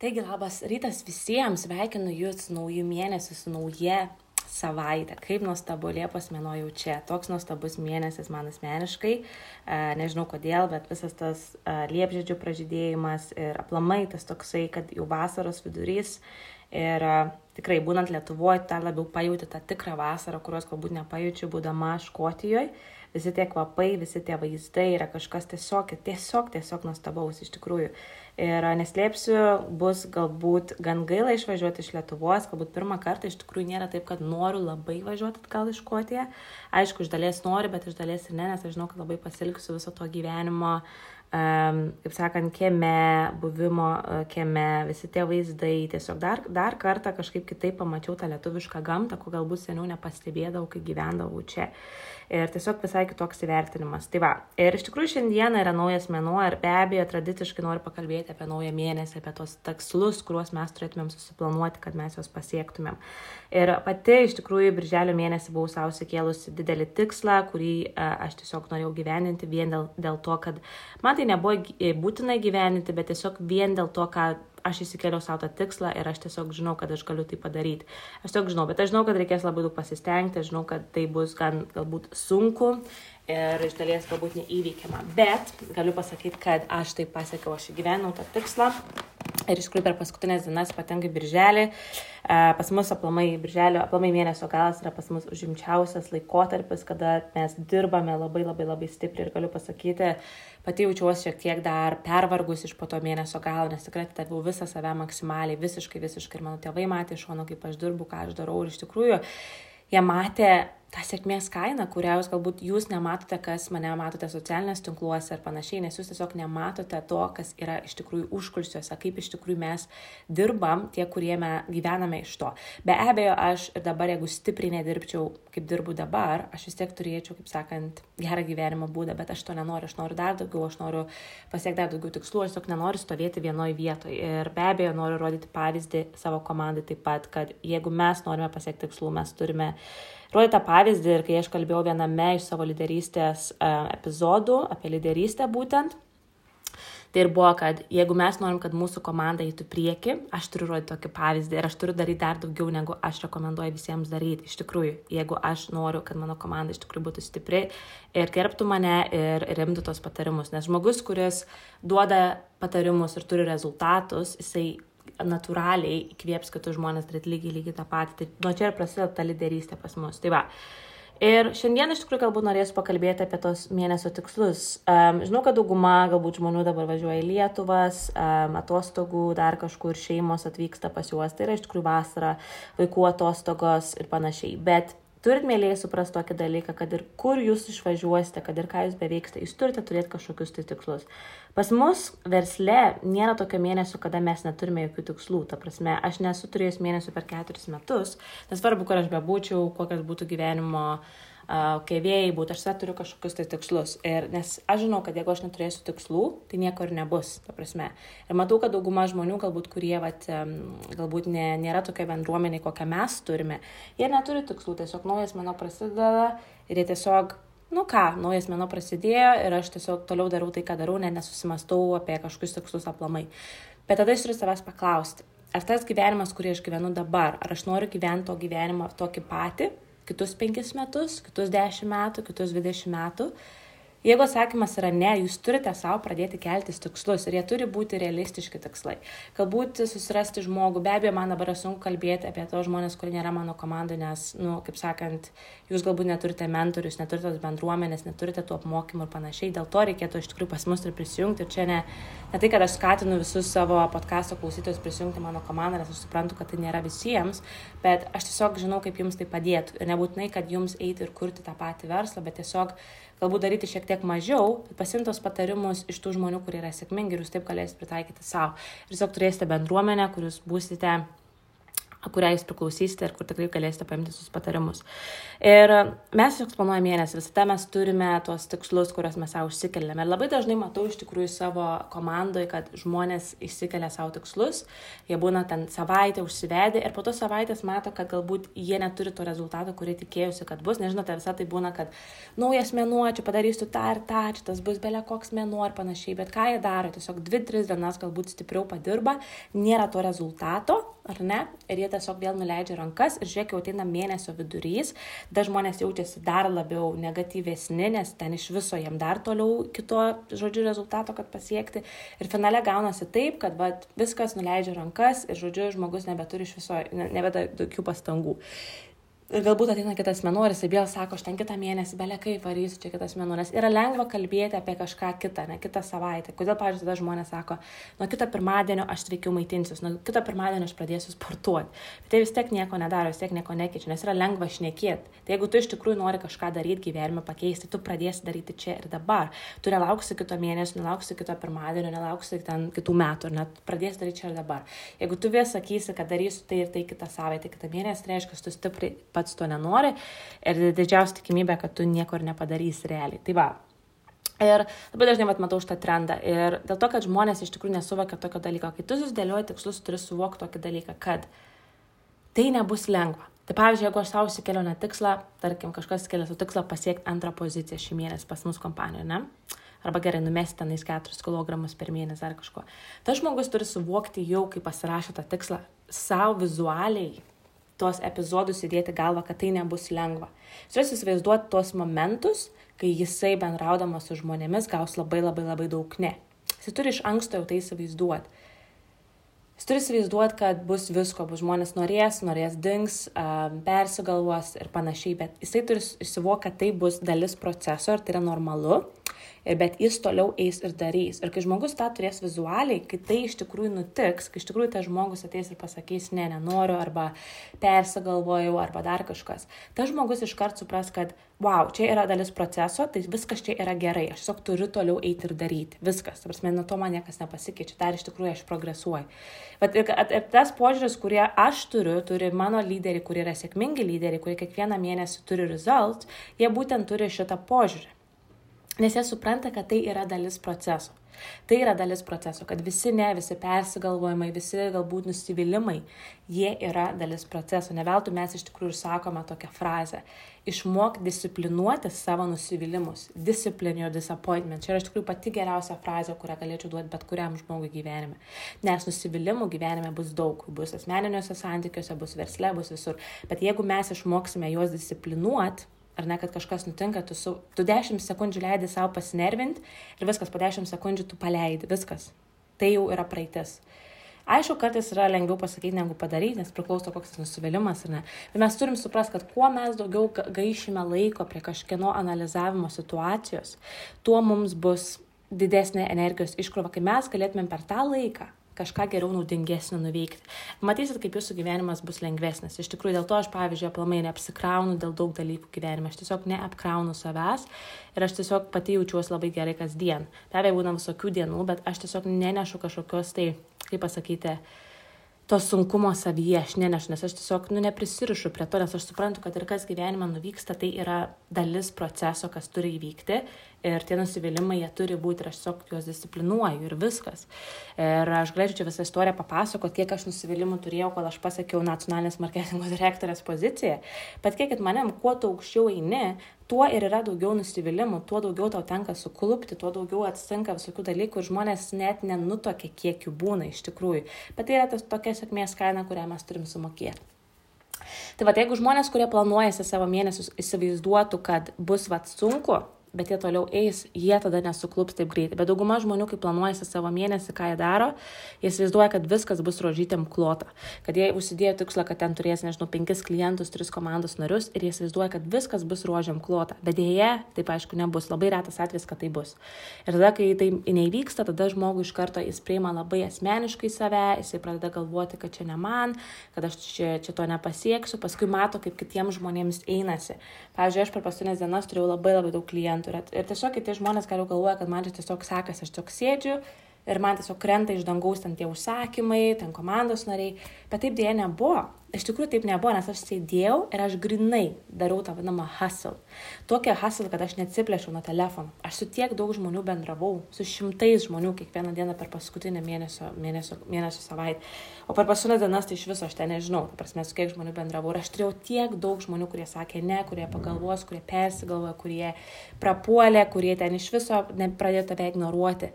Taigi labas rytas visiems, sveikinu Jūs naujų mėnesių su nauja savaitė. Kaip nuostabu Liepos mėno jau čia. Toks nuostabus mėnesis man asmeniškai. Nežinau kodėl, bet visas tas liepžėdžių pražydėjimas ir aplamai tas toksai, kad jau vasaros vidurys. Ir tikrai būnant Lietuvoje, tą labiau pajūti tą tikrą vasarą, kurios galbūt nepajūčiau būdama Škotijoje visi tie kvapai, visi tie vaizdai yra kažkas tiesiog, tiesiog, tiesiog nuostabaus iš tikrųjų. Ir neslėpsiu, bus galbūt gan gaila išvažiuoti iš Lietuvos, galbūt pirmą kartą iš tikrųjų nėra taip, kad noriu labai važiuoti atgal iš Škotiją. Aišku, iš dalies noriu, bet iš dalies ir ne, nes aš žinau, kad labai pasilgsiu viso to gyvenimo kaip sakant, kieme, buvimo uh, kieme, visi tie vaizdai, tiesiog dar, dar kartą kažkaip kitaip pamačiau tą lietuvišką gamtą, ko galbūt seniau nepastebėdavau, kai gyvendavau čia ir tiesiog visai kitoks įvertinimas. Tai va, ir iš tikrųjų šiandieną yra naujas mėnuo ir be abejo tradiciškai noriu pakalbėti apie naują mėnesį, apie tos tikslus, kuriuos mes turėtumėm susiplanuoti, kad mes juos pasiektumėm. Ir pati iš tikrųjų birželio mėnesį buvau savo sikėlusi didelį tikslą, kurį a, aš tiesiog norėjau gyveninti vien dėl, dėl to, kad man tai nebuvo būtina gyveninti, bet tiesiog vien dėl to, ką aš įsikėliau savo tą tikslą ir aš tiesiog žinau, kad aš galiu tai padaryti. Aš tiesiog žinau, bet aš žinau, kad reikės labai daug pasistengti, aš žinau, kad tai bus gan galbūt sunku ir iš dalies galbūt neįveikiama. Bet galiu pasakyti, kad aš tai pasiekiau, aš įgyvenau tą tikslą. Ir iš tikrųjų per paskutinės dienas, ypatingai birželį, pas mus aplamai, birželio, aplamai mėnesio galas yra pas mus užimčiausias laikotarpis, kada mes dirbame labai labai labai stipriai ir galiu pasakyti, pati jaučiuosi šiek tiek dar pervargus iš po to mėnesio galo, nes tikrai atidaviau visą save maksimaliai, visiškai, visiškai. Ir mano tėvai matė iš šono, kaip aš dirbu, ką aš darau. Ir iš tikrųjų jie matė tą sėkmės kainą, kurią jūs galbūt jūs nematote, kas mane matote socialinės tinkluose ir panašiai, nes jūs tiesiog nematote to, kas yra iš tikrųjų užkulsiuose, kaip iš tikrųjų mes dirbam, tie, kurie gyvename iš to. Be abejo, aš ir dabar, jeigu stipriai nedirbčiau, kaip dirbu dabar, aš vis tiek turėčiau, kaip sakant, gerą gyvenimo būdą, bet aš to nenoriu, aš noriu dar daugiau, aš noriu pasiekti dar daugiau tikslų, aš tiesiog nenoriu stovėti vienoje vietoje. Ir be abejo, noriu rodyti pavyzdį savo komandai taip pat, kad jeigu mes norime pasiekti tikslų, mes turime rodė tą pavyzdį ir kai aš kalbėjau viename iš savo lyderystės e, epizodų apie lyderystę būtent. Tai ir buvo, kad jeigu mes norim, kad mūsų komanda eitų prieki, aš turiu rodyti tokį pavyzdį ir aš turiu daryti dar daugiau, negu aš rekomenduoju visiems daryti. Iš tikrųjų, jeigu aš noriu, kad mano komanda iš tikrųjų būtų stipri ir gerbtų mane ir rimtų tos patarimus. Nes žmogus, kuris duoda patarimus ir turi rezultatus, jisai natūraliai įkvėps kitus žmonės daryti lygiai, lygiai tą patį. Tai nuo čia ir prasideda ta lyderystė pas mus. Tai va. Ir šiandien iš tikrųjų galbūt norėsiu pakalbėti apie tos mėnesio tikslus. Um, žinau, kad dauguma galbūt žmonių dabar važiuoja į Lietuvas, um, atostogų, dar kažkur šeimos atvyksta pas juos, tai yra iš tikrųjų vasara, vaikų atostogos ir panašiai. Bet Turit, mėlyje, suprasti tokį dalyką, kad ir kur jūs išvažiuosite, kad ir ką jūs beveiksite, jūs turite turėti kažkokius tai tikslus. Pas mus versle nėra tokio mėnesio, kada mes neturime jokių tikslų. Ta prasme, aš nesu turėjęs mėnesių per keturis metus, nesvarbu, kur aš bebūčiau, kokias būtų gyvenimo uh, kėvėjai būtų, aš turiu kažkokius tai tikslus. Ir, nes aš žinau, kad jeigu aš neturėsiu tikslų, tai nieko ir nebus, ta prasme. Ir matau, kad dauguma žmonių, galbūt kurie, vat, galbūt ne, nėra tokia bendruomenė, kokią mes turime, jie neturi tikslų, tiesiog naujas mano prasideda ir jie tiesiog nu ką, naujas mėno prasidėjo ir aš tiesiog toliau darau tai, ką darau, net nesusimastau apie kažkokius tikslus aplamai. Bet tada aš turiu savęs paklausti, ar tas gyvenimas, kurį aš gyvenu dabar, ar aš noriu gyventi to gyvenimo tokį patį, kitus penkis metus, kitus dešimt metų, kitus dvidešimt metų. Jeigu atsakymas yra ne, jūs turite savo pradėti keltis tikslus ir jie turi būti realistiški tikslai. Galbūt susirasti žmogų, be abejo, man dabar sunku kalbėti apie tos žmonės, kurie nėra mano komandoje, nes, na, nu, kaip sakant, jūs galbūt neturite mentorius, neturite tos bendruomenės, neturite tų apmokymų ir panašiai. Dėl to reikėtų iš tikrųjų pas mus ir prisijungti. Ir čia ne, ne tai, kad aš skatinu visus savo podkasto klausytojus prisijungti mano komandą, nes aš suprantu, kad tai nėra visiems, bet aš tiesiog žinau, kaip jums tai padėtų. Ir nebūtinai, kad jums eiti ir kurti tą patį verslą, bet tiesiog galbūt daryti šiek tiek mažiau, bet pasimtos patarimus iš tų žmonių, kurie yra sėkmingi ir jūs taip galėsite pritaikyti savo. Ir tiesiog turėsite bendruomenę, kur jūs būsite kurią jūs priklausysite ir kur tikrai galėsite paimti visus patarimus. Ir mes eksponuojame mėnesį, visada mes turime tuos tikslus, kuriuos mes savo užsikeliame. Ir labai dažnai matau iš tikrųjų savo komandoje, kad žmonės išsikelia savo tikslus, jie būna ten savaitę užsivedę ir po to savaitės mato, kad galbūt jie neturi to rezultato, kurį tikėjusi, kad bus. Nežinote, visą tai būna, kad naujas mėnuo, čia padarysiu tą ir tą, čia tas bus belė koks mėnuo ir panašiai. Bet ką jie daro, tiesiog 2-3 dienas galbūt stipriau padirba, nėra to rezultato, ar ne? Ir jie tiesiog vėl nuleidžia rankas ir žiūrėk, jau ateina mėnesio vidurys, da žmonės jaučiasi dar labiau negatyvesni, nes ten iš viso jiem dar toliau kito, žodžiu, rezultato, kad pasiekti. Ir finale gaunasi taip, kad vat, viskas nuleidžia rankas ir, žodžiu, žmogus nebeturi iš viso, nebeda jokių pastangų. Ir galbūt ateina kitas mėnuo ir jisai vėl sako, aš ten kitą mėnesį, belė kaip varysiu, čia kitas mėnuo, nes yra lengva kalbėti apie kažką kitą, ne kitą savaitę. Kodėl, pavyzdžiui, tada žmonės sako, nuo kito pirmadienio aš sveikiau maitinsiu, nuo kito pirmadienio aš pradėsiu sportuoti. Bet tai vis tiek nieko nedaro, vis tiek nieko nekeičia, nes yra lengva šnekėti. Tai jeigu tu iš tikrųjų nori kažką daryti gyvenime, pakeisti, tu pradėsi daryti čia ir dabar. Tu nelauksi kito mėnesio, nelauksi kito pirmadienio, nelauksi ten kitų metų, net pradėsi daryti čia ir dabar. Jeigu tu vis sakysi, kad darysiu tai ir tai kitą savaitę, kitą mėnesį, tai reiškia, tu stipriai pats to nenori ir didžiausia tikimybė, kad tu nieko ir nepadarysi realiai. Tai va. Ir labai dažnai mat, matau šitą trendą. Ir dėl to, kad žmonės iš tikrųjų nesuvokia tokio dalyko, kai tu susidėlioji tikslus, turi suvokti tokį dalyką, kad tai nebus lengva. Tai pavyzdžiui, jeigu aš savo įsikėliau net tikslą, tarkim, kažkas įsikėlė savo tikslą pasiekti antrą poziciją šį mėnesį pas mus kompanijoje, ne? Arba gerai, numesti tenais 4 kg per mėnesį ar kažko. Tas žmogus turi suvokti jau, kai pasirašė tą tikslą, savo vizualiai tuos epizodus įdėti galvą, kad tai nebus lengva. Jis turės įsivaizduoti tuos momentus, kai jisai bendraudamas su žmonėmis gaus labai labai labai daug ne. Jis turi iš anksto jau tai įsivaizduoti. Jis turi įsivaizduoti, kad bus visko, bus žmonės norės, norės dings, persigalvos ir panašiai, bet jisai turi įsivokti, kad tai bus dalis proceso ir tai yra normalu bet jis toliau eis ir darys. Ir kai žmogus tą turės vizualiai, kai tai iš tikrųjų nutiks, kai iš tikrųjų tas žmogus ateis ir pasakys, ne, nenoriu, arba persigalvojau, arba dar kažkas, tas žmogus iškart supras, kad, wow, čia yra dalis proceso, tai viskas čia yra gerai, aš tiesiog turiu toliau eiti ir daryti. Viskas, ta prasme, nuo to man niekas nepasikeičia, dar iš tikrųjų aš progresuoju. Bet ir, ir tas požiūris, kurį aš turiu, turi mano lyderiai, kurie yra sėkmingi lyderiai, kurie kiekvieną mėnesį turi results, jie būtent turi šitą požiūrį. Nes jie supranta, kad tai yra dalis proceso. Tai yra dalis proceso, kad visi ne, visi persigalvojimai, visi galbūt nusivylimai, jie yra dalis proceso. Neveltui mes iš tikrųjų ir sakome tokią frazę. Išmok disciplinuoti savo nusivylimus. Discipline your disappointment. Čia yra iš tikrųjų pati geriausia frazė, kurią galėčiau duoti bet kuriam žmogui gyvenime. Nes nusivylimų gyvenime bus daug. Bus asmeniniuose santykiuose, bus versle, bus visur. Bet jeigu mes išmoksime juos disciplinuoti, ar ne, kad kažkas nutinka, tu, su, tu 10 sekundžių leidi savo pasinervinti ir viskas, po 10 sekundžių tu paleidi, viskas. Tai jau yra praeitis. Aišku, kartais yra lengviau pasakyti negu padaryti, nes priklauso koks nusivylimas ar ne. Bet mes turim suprasti, kad kuo mes daugiau gaišime laiko prie kažkieno analizavimo situacijos, tuo mums bus didesnė energijos iškrova, kai mes galėtumėm per tą laiką kažką geriau naudingesnio nuveikti. Matysit, kaip jūsų gyvenimas bus lengvesnis. Iš tikrųjų, dėl to aš, pavyzdžiui, aplamai neapsikraunu dėl daug dalykų gyvenime. Aš tiesiog neapkraunu savęs ir aš tiesiog pati jaučiuosi labai gerai kasdien. Be abejo, būna visokių dienų, bet aš tiesiog nenešu kažkokios tai, kaip pasakyti, to sunkumo savyje aš nenešu, nes aš tiesiog nu, neprisirišu prie to, nes aš suprantu, kad ir kas gyvenime nuvyksta, tai yra dalis proceso, kas turi įvykti ir tie nusivylimai jie turi būti ir aš tiesiog juos disciplinuoju ir viskas. Ir aš galėčiau čia visą istoriją papasakoti, kiek aš nusivylimų turėjau, kol aš pasiekiau nacionalinės marketingo direktorės poziciją. Bet kiekit manim, kuo tu aukščiau eini, tuo ir yra daugiau nusivylimų, tuo daugiau tau tenka suklupti, tuo daugiau atsitinka visokių dalykų ir žmonės net nenutokia, kiek jų būna iš tikrųjų. Bet tai yra tas tokia sėkmės kaina, kurią mes turim sumokėti. Tai va, jeigu žmonės, kurie planuojasi savo mėnesius, įsivaizduotų, kad bus va sunku, bet jie toliau eis, jie tada nesuklups taip greitai. Bet dauguma žmonių, kai planuojasi savo mėnesį, ką jie daro, jie įsivaizduoja, kad viskas bus rožytėm klota. Kad jie užsidėjo tikslą, kad ten turės, nežinau, penkis klientus, tris komandos narius ir jie įsivaizduoja, kad viskas bus rožėm klota. Bet dėje, taip aišku, nebus. Labai retas atvejis, kad tai bus. Ir tada, kai tai neįvyksta, tada žmogui iš karto jis priima labai asmeniškai save, jisai pradeda galvoti, kad čia ne man, kad aš čia, čia to nepasieksiu, paskui mato, kaip kitiems žmonėms einasi. Pavyzdžiui, aš per paskutinės dienas turėjau labai labai daug klientų klientų. Ir, ir tiesiog kiti žmonės galiu galvoja, kad man čia tiesiog sekasi, aš tiesiog sėdžiu, ir man tiesiog krenta iš dangaus ten tie užsakymai, ten komandos nariai, bet taip dėja nebuvo. Iš tikrųjų taip nebuvo, nes aš sėdėjau ir aš grinai dariau tą vadinamą hustle. Tokią hustle, kad aš neatsiplėšiau nuo telefono. Aš su tiek daug žmonių bendravau, su šimtais žmonių kiekvieną dieną per paskutinę mėnesio, mėnesio, mėnesio savaitę. O per paskutinės dienas tai iš viso aš ten nežinau, prasme, su kiek žmonių bendravau. Ir aš turėjau tiek daug žmonių, kurie sakė ne, kurie pagalvos, kurie persigalvoja, kurie prapuolė, kurie ten iš viso pradėjo tave ignoruoti.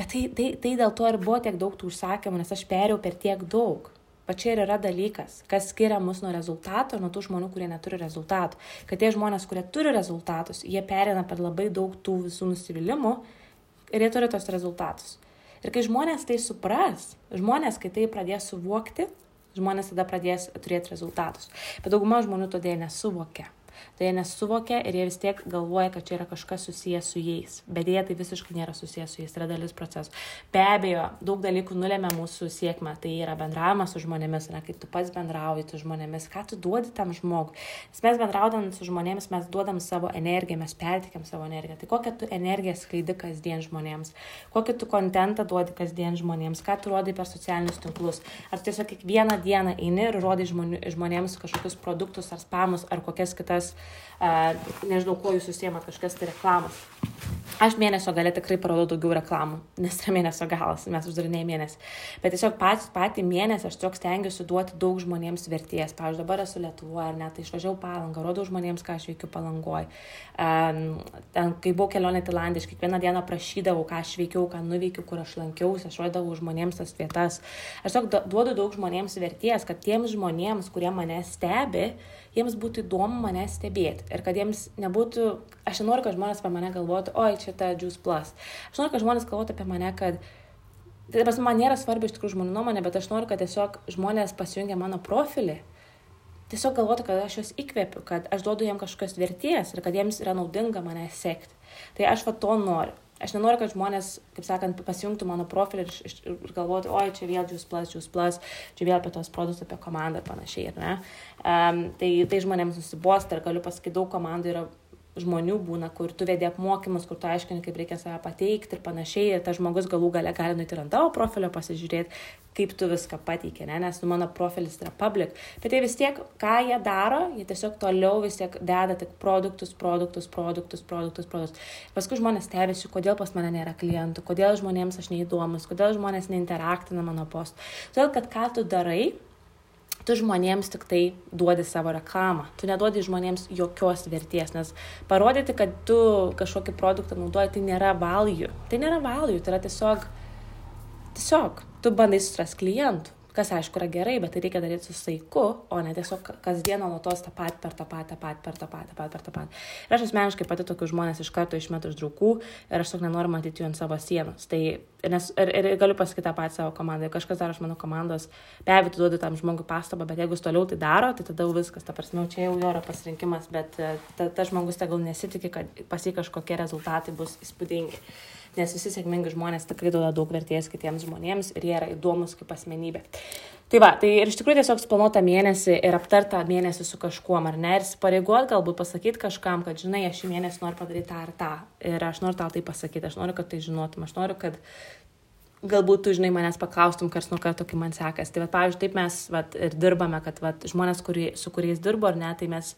Bet tai, tai, tai dėl to ir buvo tiek daug tų užsakymų, nes aš perėjau per tiek daug. Va čia ir yra dalykas, kas skiria mus nuo rezultato nuo tų žmonių, kurie neturi rezultatų. Kad tie žmonės, kurie turi rezultatus, jie perina per labai daug tų visų nusivylimų ir jie turi tos rezultatus. Ir kai žmonės tai supras, žmonės, kai tai pradės suvokti, žmonės tada pradės turėti rezultatus. Bet dauguma žmonių todėl nesuvokia tai jie nesuvokia ir jie vis tiek galvoja, kad čia yra kažkas susijęs su jais. Bet jie tai visiškai nėra susijęs su jais, tai yra dalis proceso. Be abejo, daug dalykų nulėmė mūsų sėkmę, tai yra bendravimas su žmonėmis, ne kaip tu pats bendrauji su žmonėmis, ką tu duodi tam žmogui. Nes mes bendraudami su žmonėmis, mes duodam savo energiją, mes pertikėm savo energiją. Tai kokią tu energiją skleidi kasdien žmonėms, kokį tu kontentą duodi kasdien žmonėms, ką tu rodai per socialinius tinklus. Ar tiesiog kiekvieną dieną eini ir rodai žmonėms kažkokius produktus ar spamus ar kokias kitas kažkas, nežinau, kuo jūs susiemat, kažkas tai reklamos. Aš mėnesio gale tikrai parodau daugiau reklamų, nes yra mėnesio galas, mes uždarinėjame mėnesį. Bet tiesiog patys patį mėnesį aš tiesiog stengiuosi duoti daug žmonėms verties. Pavyzdžiui, dabar esu Lietuvoje ar net tai išvažiavau palangą, rodau žmonėms, ką aš veikiu palangoje. Um, ten, kai buvau kelionė Tilandė, aš kiekvieną dieną prašydavau, ką aš veikiau, ką nuveikiu, kur aš lankiausi, aš rodavau žmonėms tas vietas. Aš tiesiog duodu daug žmonėms verties, kad tiems žmonėms, kurie mane stebi, jiems būtų įdomu mane stebėti ir kad jiems nebūtų, aš nenoriu, kad žmonės apie mane galvotų, oi, čia ta Juice Plus. Aš noriu, kad žmonės galvotų apie mane, kad Tai pas man nėra svarbi iš tikrųjų žmonių nuomonė, bet aš noriu, kad tiesiog žmonės pasijungia mano profilį. Tiesiog galvotų, kad aš juos įkvepiu, kad aš duodu jiems kažkokios verties ir kad jiems yra naudinga mane sekti. Tai aš va to noriu. Aš nenoriu, kad žmonės, kaip sakant, pasijungtų mano profilį ir, ir galvotų, oi, čia vėl jūs plus, jūs plus, čia vėl apie tos produktus, apie komandą ir panašiai, ar ne? Um, tai, tai žmonėms nusibosta ir galiu pasakyti, daug komandų yra žmonių būna, kur tu vedi apmokymus, kur tu aiškini, kaip reikia save pateikti ir panašiai, ir tas žmogus galų gale gali nuėti ir ant tavo profilio pasižiūrėti, kaip tu viską pateikė, ne? nes nu, mano profilis yra public. Bet jie vis tiek, ką jie daro, jie tiesiog toliau vis tiek deda tik produktus, produktus, produktus, produktus, produktus. Paskui žmonės stebėsi, kodėl pas mane nėra klientų, kodėl žmonėms aš neįdomus, kodėl žmonės neinteraktina mano postų. Todėl, kad ką tu darai, tu žmonėms tik tai duodi savo reklamą, tu neduodi žmonėms jokios verties, nes parodyti, kad tu kažkokį produktą naudoji, tai nėra value, tai nėra value, tai yra tiesiog, tiesiog, tu bandai susiras klientų, kas aišku yra gerai, bet tai reikia daryti su saiku, o ne tiesiog kasdieną nuolatos tą patį per tą patį, patį, per tą patį, patį, per tą patį. Ir aš asmeniškai pati tokius žmonės iš karto išmetu iš draugų ir aš tiesiog nenoriu matyti jų ant savo sienos. Tai nes, ir, ir galiu pasakyti tą patį savo komandai, kažkas daro iš mano komandos, be abejo, tu duodi tam žmogui pastabą, bet jeigu jis toliau tai daro, tai tada jau viskas, ta prasme, čia jau jo yra pasirinkimas, bet tas ta, žmogus tegul nesitikė, kad pasi kažkokie rezultatai bus įspūdingi nes visi sėkmingi žmonės tikrai duoda daug vertės kitiems žmonėms ir jie yra įdomus kaip asmenybė. Tai va, tai ir iš tikrųjų tiesiog planuotą mėnesį ir aptartą mėnesį su kažkuom, ar ne, ir pareigoti galbūt pasakyti kažkam, kad, žinai, aš šį mėnesį noriu padaryti tą ar tą. Ir aš noriu tau tai pasakyti, aš noriu, kad tai žinotum, aš noriu, kad galbūt tu, žinai, manęs paklaustum, kas nuo karto, kai man sekasi. Tai, va, pavyzdžiui, taip mes vat, ir dirbame, kad vat, žmonės, kuri, su kuriais dirbu ar ne, tai mes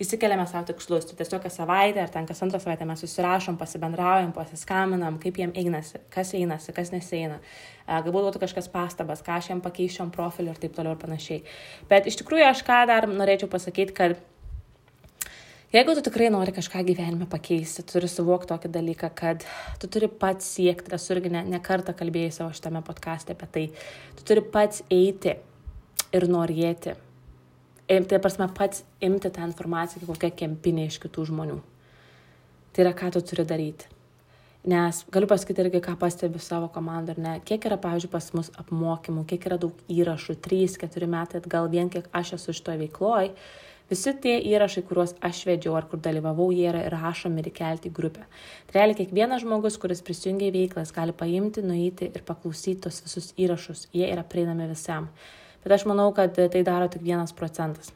įsikeliame savo tikslus. Tai tiesiog kas savaitę ar ten kas antrą savaitę mes susirašom, pasibendraujam, pasiskaminam, kaip jiem einasi, kas einasi, kas neseina. Galbūt būtų kažkas pastabas, ką aš jiem pakeičiam profilį ir taip toliau ir panašiai. Bet iš tikrųjų aš ką dar norėčiau pasakyti, kad Jeigu tu tikrai nori kažką gyvenime pakeisti, turi suvokti tokį dalyką, kad tu turi pats siekti, esu irgi ne, ne kartą kalbėjai savo šitame podkastė apie tai, tu turi pats eiti ir norėti. Tai prasme, pats imti tą informaciją, kokia kempinė iš kitų žmonių. Tai yra, ką tu turi daryti. Nes galiu pasakyti irgi, ką pastebiu savo komandą, ar ne, kiek yra, pavyzdžiui, pas mus apmokymų, kiek yra daug įrašų, 3-4 metai atgal, vien kiek aš esu šitoje veikloje Visi tie įrašai, kuriuos aš vedžiau ar kur dalyvavau, jie yra įrašomi ir įkelti į grupę. Tai realiai kiekvienas žmogus, kuris prisijungia į veiklas, gali paimti, nueiti ir paklausyti tos visus įrašus. Jie yra prieinami visam. Bet aš manau, kad tai daro tik vienas procentas.